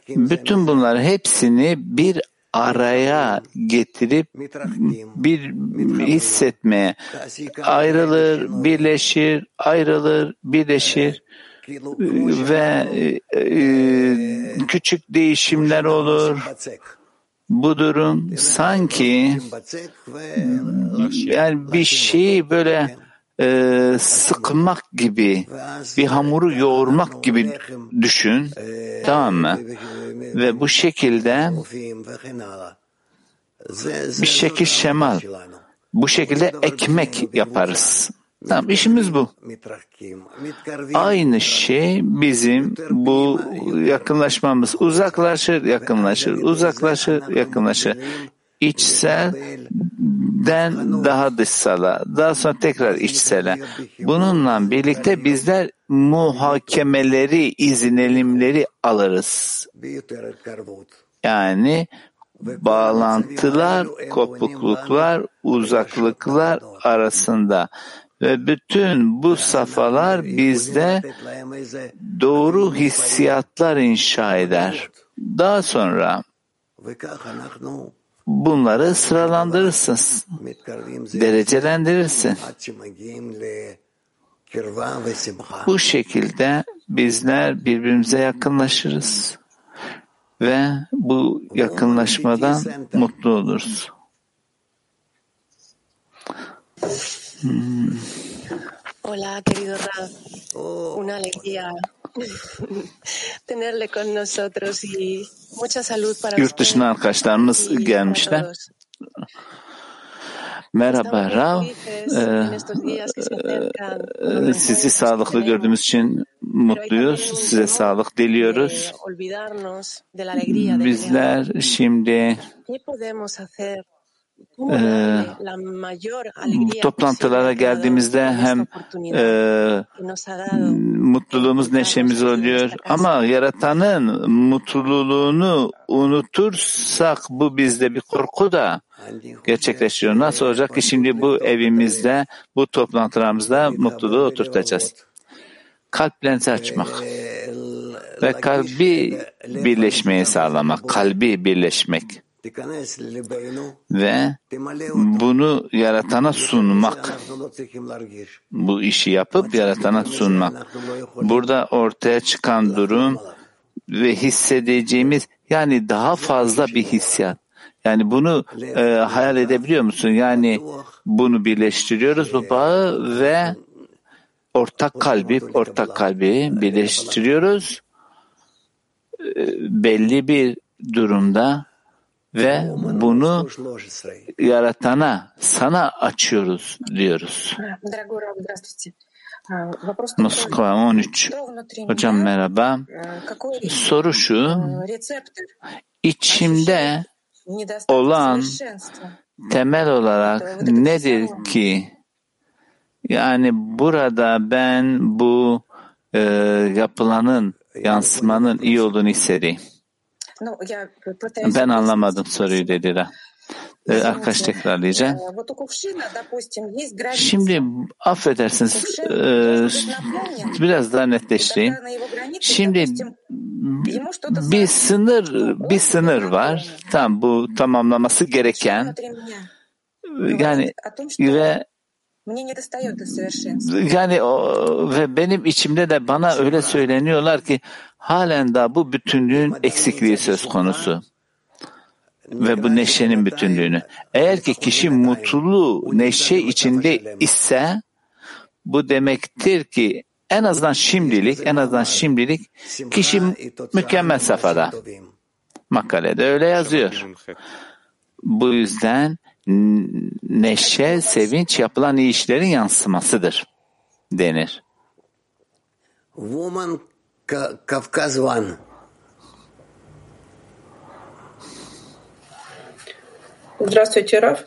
Bütün bunlar hepsini bir araya getirip bir hissetmeye ayrılır, birleşir, ayrılır, birleşir. Ve e, küçük değişimler olur. Bu durum sanki yani bir şeyi böyle e, sıkmak gibi, bir hamuru yoğurmak gibi düşün, tamam mı? Ve bu şekilde bir şekil şemal, bu şekilde ekmek yaparız. Tamam işimiz bu. Aynı şey bizim bu yakınlaşmamız. Uzaklaşır, yakınlaşır, uzaklaşır, yakınlaşır. İçselden daha dışsala, daha sonra tekrar içsele. Bununla birlikte bizler muhakemeleri, izinelimleri alırız. Yani bağlantılar, kopukluklar, uzaklıklar arasında ve bütün bu safhalar bizde doğru hissiyatlar inşa eder. Daha sonra bunları sıralandırırsın, derecelendirirsin. Bu şekilde bizler birbirimize yakınlaşırız ve bu yakınlaşmadan mutlu oluruz. Hmm. Hola, querido Rab. Una alegría (laughs) tenerle con nosotros y mucha salud para Yurt dışından arkadaşlarımız gelmişler. Merhaba Rav. Ee, sizi sağlıklı gördüğümüz için mutluyuz. Size sağlık diliyoruz. Bizler şimdi e, toplantılara geldiğimizde hem e, mutluluğumuz, neşemiz oluyor ama yaratanın mutluluğunu unutursak bu bizde bir korku da gerçekleşiyor. Nasıl olacak ki şimdi bu evimizde, bu toplantılarımızda mutluluğu oturtacağız? Kalplerinizi açmak ve kalbi birleşmeyi sağlamak, kalbi birleşmek ve bunu yaratana sunmak. Bu işi yapıp yaratana sunmak. Burada ortaya çıkan durum ve hissedeceğimiz yani daha fazla bir hissiyat. Yani bunu e, hayal edebiliyor musun? Yani bunu birleştiriyoruz bu bağı ve ortak kalbi, ortak kalbi birleştiriyoruz. E, belli bir durumda ve bunu yaratana, sana açıyoruz diyoruz. Moskova 13. Hocam merhaba. Soru şu, içimde olan temel olarak nedir ki? Yani burada ben bu e, yapılanın, yansımanın iyi olduğunu hissedeyim. Ben anlamadım soruyu dediler. Ee, arkadaş tekrarlayacağım. Şimdi affedersiniz e, biraz daha netleştireyim. Şimdi bir sınır bir sınır var. Tam bu tamamlaması gereken yani ve yani o, ve benim içimde de bana öyle söyleniyorlar ki halen daha bu bütünlüğün eksikliği söz konusu ve bu neşenin bütünlüğünü. Eğer ki kişi mutlu neşe içinde ise bu demektir ki en azından şimdilik en azından şimdilik kişi mükemmel safhada. Makalede öyle yazıyor. Bu yüzden neşe, sevinç yapılan iyi işlerin yansımasıdır denir. Woman Kafkaz One. Здравствуйте, Раф.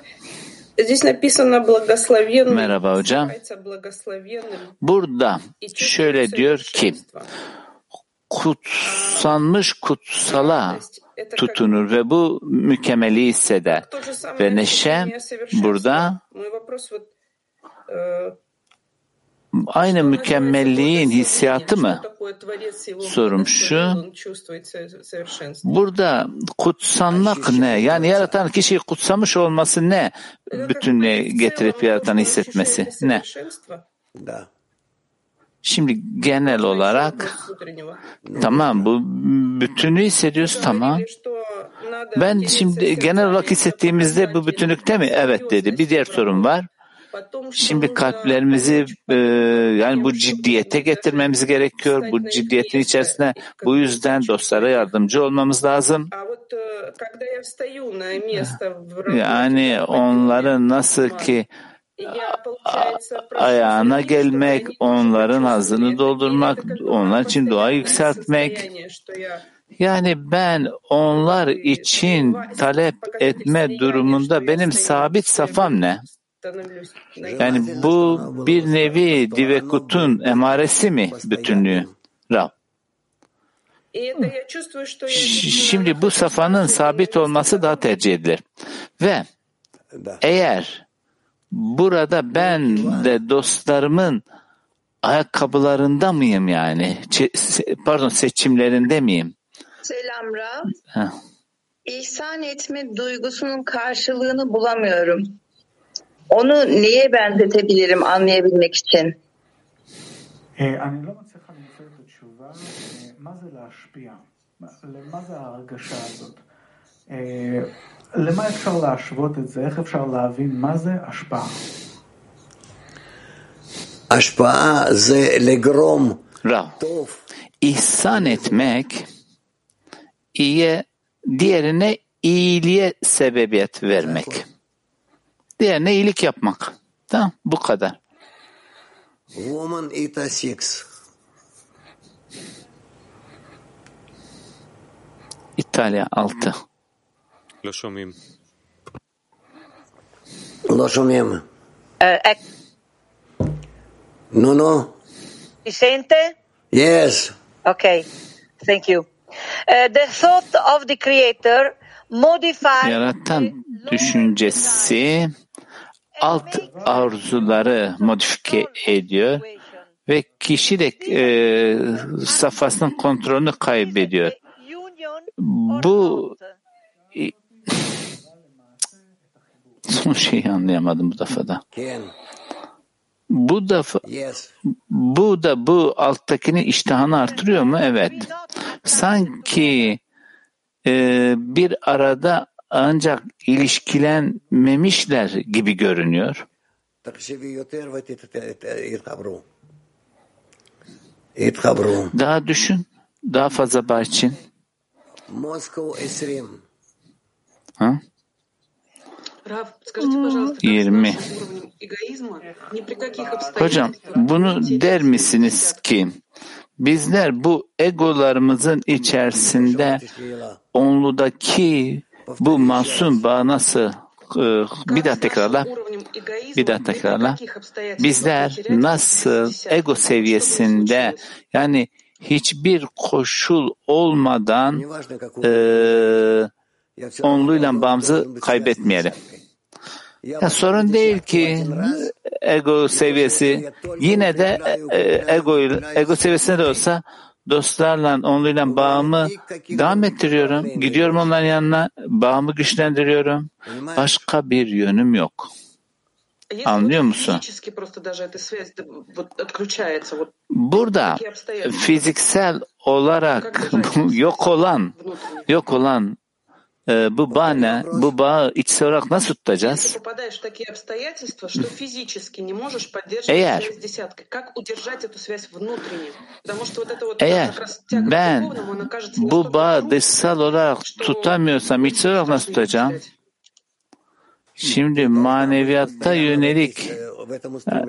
Здесь написано благословенный. Merhaba hocam. Burada şöyle diyor ki kutsanmış kutsala tutunur ve bu mükemmeli hisseder. Ve neşe burada aynı mükemmelliğin hissiyatı mı? Sorum şu. Burada kutsanmak ne? Yani yaratan kişiyi kutsamış olması ne? Bütünlüğe getirip yaratan hissetmesi ne? Şimdi genel olarak tamam bu bütünlüğü hissediyoruz tamam. Ben şimdi genel olarak hissettiğimizde bu bütünlükte mi? Evet dedi. Bir diğer sorun var. Şimdi kalplerimizi e, yani bu ciddiyete getirmemiz gerekiyor. Bu ciddiyetin içerisinde bu yüzden dostlara yardımcı olmamız lazım. Yani onların nasıl ki ayağına gelmek, onların hazını doldurmak, onlar için dua yükseltmek. Yani ben onlar için talep etme durumunda benim sabit safam ne? Yani bu bir nevi divekutun emaresi mi bütünlüğü? Rab. Şimdi bu safanın sabit olması daha tercih edilir. Ve eğer burada ben de dostlarımın ayakkabılarında mıyım yani? Pardon seçimlerinde miyim? Selam Rab. İhsan etme duygusunun karşılığını bulamıyorum. Onu neye benzetebilirim anlayabilmek için? אני לא מצליחה למצוא את התשובה, מה זה להשפיע? למה זה ההרגשה הזאת? למה אפשר להשוות את זה? איך אפשר להבין מה זה השפעה? השפעה זה לגרום Rav. İhsan etmek iyiye, diğerine iyiliğe sebebiyet vermek. diğerine iyilik yapmak. Tamam bu kadar. Woman это секс. İtalya 6. Lo şomim. Lo şomim. Eh, eh. No, no. Mi sente? Yes. Okay. Thank you. Uh, the thought of the creator modifies Yaratan düşüncesi alt arzuları modifike ediyor ve kişi de e, safhasının kontrolünü kaybediyor. Bu (laughs) son şeyi anlayamadım bu defada. Bu defa Yes. bu da bu alttakinin iştahını artırıyor mu? Evet. Sanki e, bir arada ancak ilişkilenmemişler gibi görünüyor. Daha düşün, daha fazla bahçin. 20. Ha? 20. Hocam bunu der misiniz ki bizler bu egolarımızın içerisinde onludaki bu masum bağ nasıl e, bir daha tekrarla. Bir daha tekrarla. Bizler nasıl ego seviyesinde yani hiçbir koşul olmadan e, onluyla bağımızı kaybetmeyelim. Ya sorun değil ki ego seviyesi. Yine de e, ego ego seviyesinde de olsa dostlarla, onlarla bağımı devam ettiriyorum. Gidiyorum onların yanına, bağımı güçlendiriyorum. Başka bir yönüm yok. Anlıyor musun? Burada fiziksel olarak (laughs) yok olan, yok olan e, bu bağ Bu bağı içsel olarak nasıl tutacağız? Eğer eğer ben bu bağı dışsal olarak tutamıyorsam içsel olarak nasıl tutacağım? Şimdi maneviyatta yönelik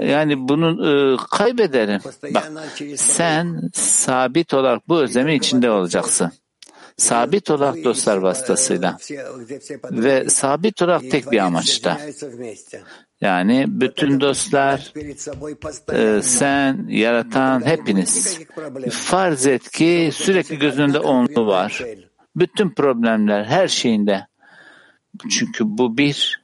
e, yani bunu e, kaybederim. Bak, sen sabit olarak bu özlemin içinde olacaksın Sabit olarak dostlar vasıtasıyla ve sabit olarak tek bir amaçta. Yani bütün dostlar, e, sen, yaratan hepiniz. Farz et ki sürekli gözünde onlu var. Bütün problemler her şeyinde. Çünkü bu bir,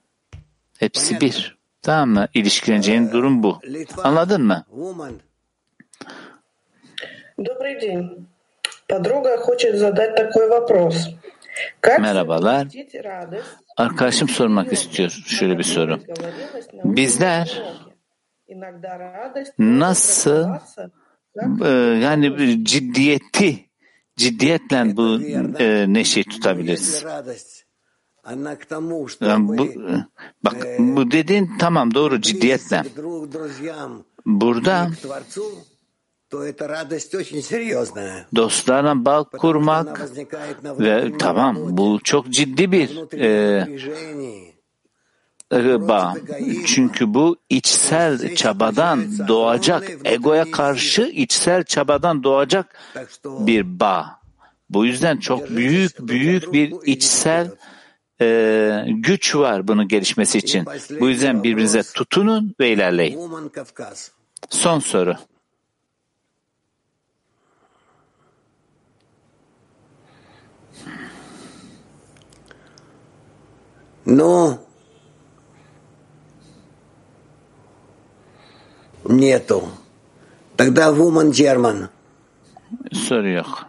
hepsi bir. Tamam mı? İlişkileneceğin durum bu. Anladın mı? Woman. Добрый день. Merhabalar. Arkadaşım sormak istiyor şöyle bir soru. Bizler nasıl e, yani bir ciddiyeti ciddiyetle bu e, neşeyi tutabiliriz? Yani bu, e, bak bu dediğin tamam doğru ciddiyetle. Burada Dostlarla bağ kurmak ve tamam bu çok ciddi bir e, bağ. Çünkü bu içsel çabadan doğacak, egoya karşı içsel çabadan doğacak bir bağ. Bu yüzden çok büyük büyük bir içsel e, güç var bunun gelişmesi için. Bu yüzden birbirinize tutunun ve ilerleyin. Son soru. Ну, нету. Тогда German. Soru yok.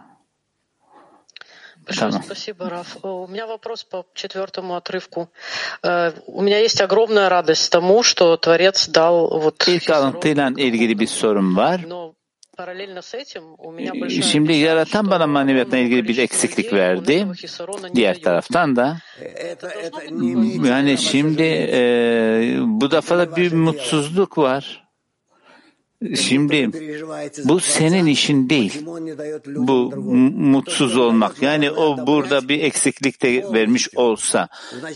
Большое спасибо, Раф. Э, У меня вопрос по четвертому отрывку. Э, У меня есть огромная радость тому, что Творец дал вот но Э, şimdi yaratan bana maneviyatla ilgili bir eksiklik verdi. Diğer taraftan da yani şimdi e, bu defa da bir mutsuzluk var. Şimdi bu senin işin değil. Bu mutsuz olmak. Yani o burada bir eksiklik de vermiş olsa.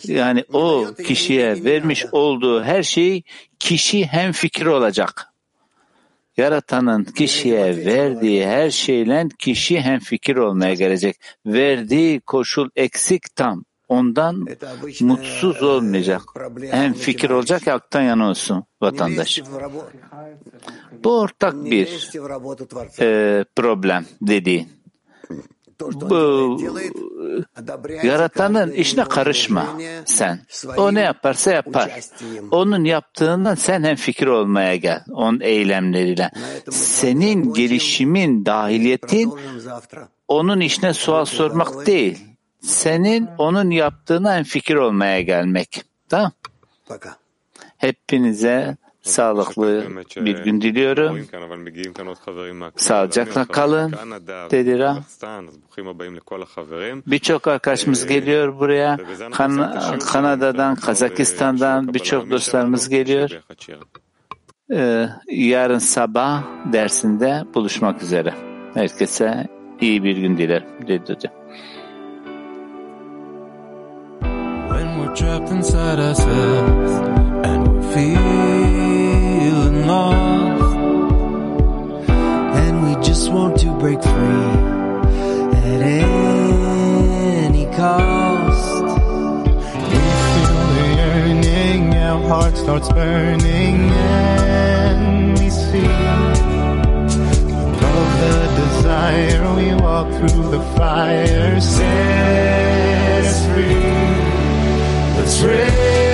Yani o kişiye vermiş olduğu her şey kişi hem fikir olacak. Yaratanın kişiye verdiği her şeyle kişi hem fikir olmaya gelecek. Verdiği koşul eksik tam. Ondan mutsuz olmayacak. Hem fikir olacak aktan yana olsun vatandaş. Bu ortak bir e, problem dediğin. Bu, yaratanın işine karışma sen. O ne yaparsa yapar. Onun yaptığından sen hem fikir olmaya gel. Onun eylemleriyle. Senin gelişimin, dahiliyetin onun işine sual sormak değil. Senin onun yaptığına en fikir olmaya gelmek. Tamam? Hepinize sağlıklı bir gün diliyorum. Sağlıcakla kalın dedi Ra. Birçok arkadaşımız geliyor buraya. kan Kanada'dan, Kazakistan'dan birçok dostlarımız geliyor. Ee, yarın sabah dersinde buluşmak üzere. Herkese iyi bir gün dilerim dedi hocam. When we're trapped inside ourselves and we're feeling lost and we just want to break free at any cost. We feel the yearning, our heart starts burning and we see above the desire we walk through the fire set free. Let's raise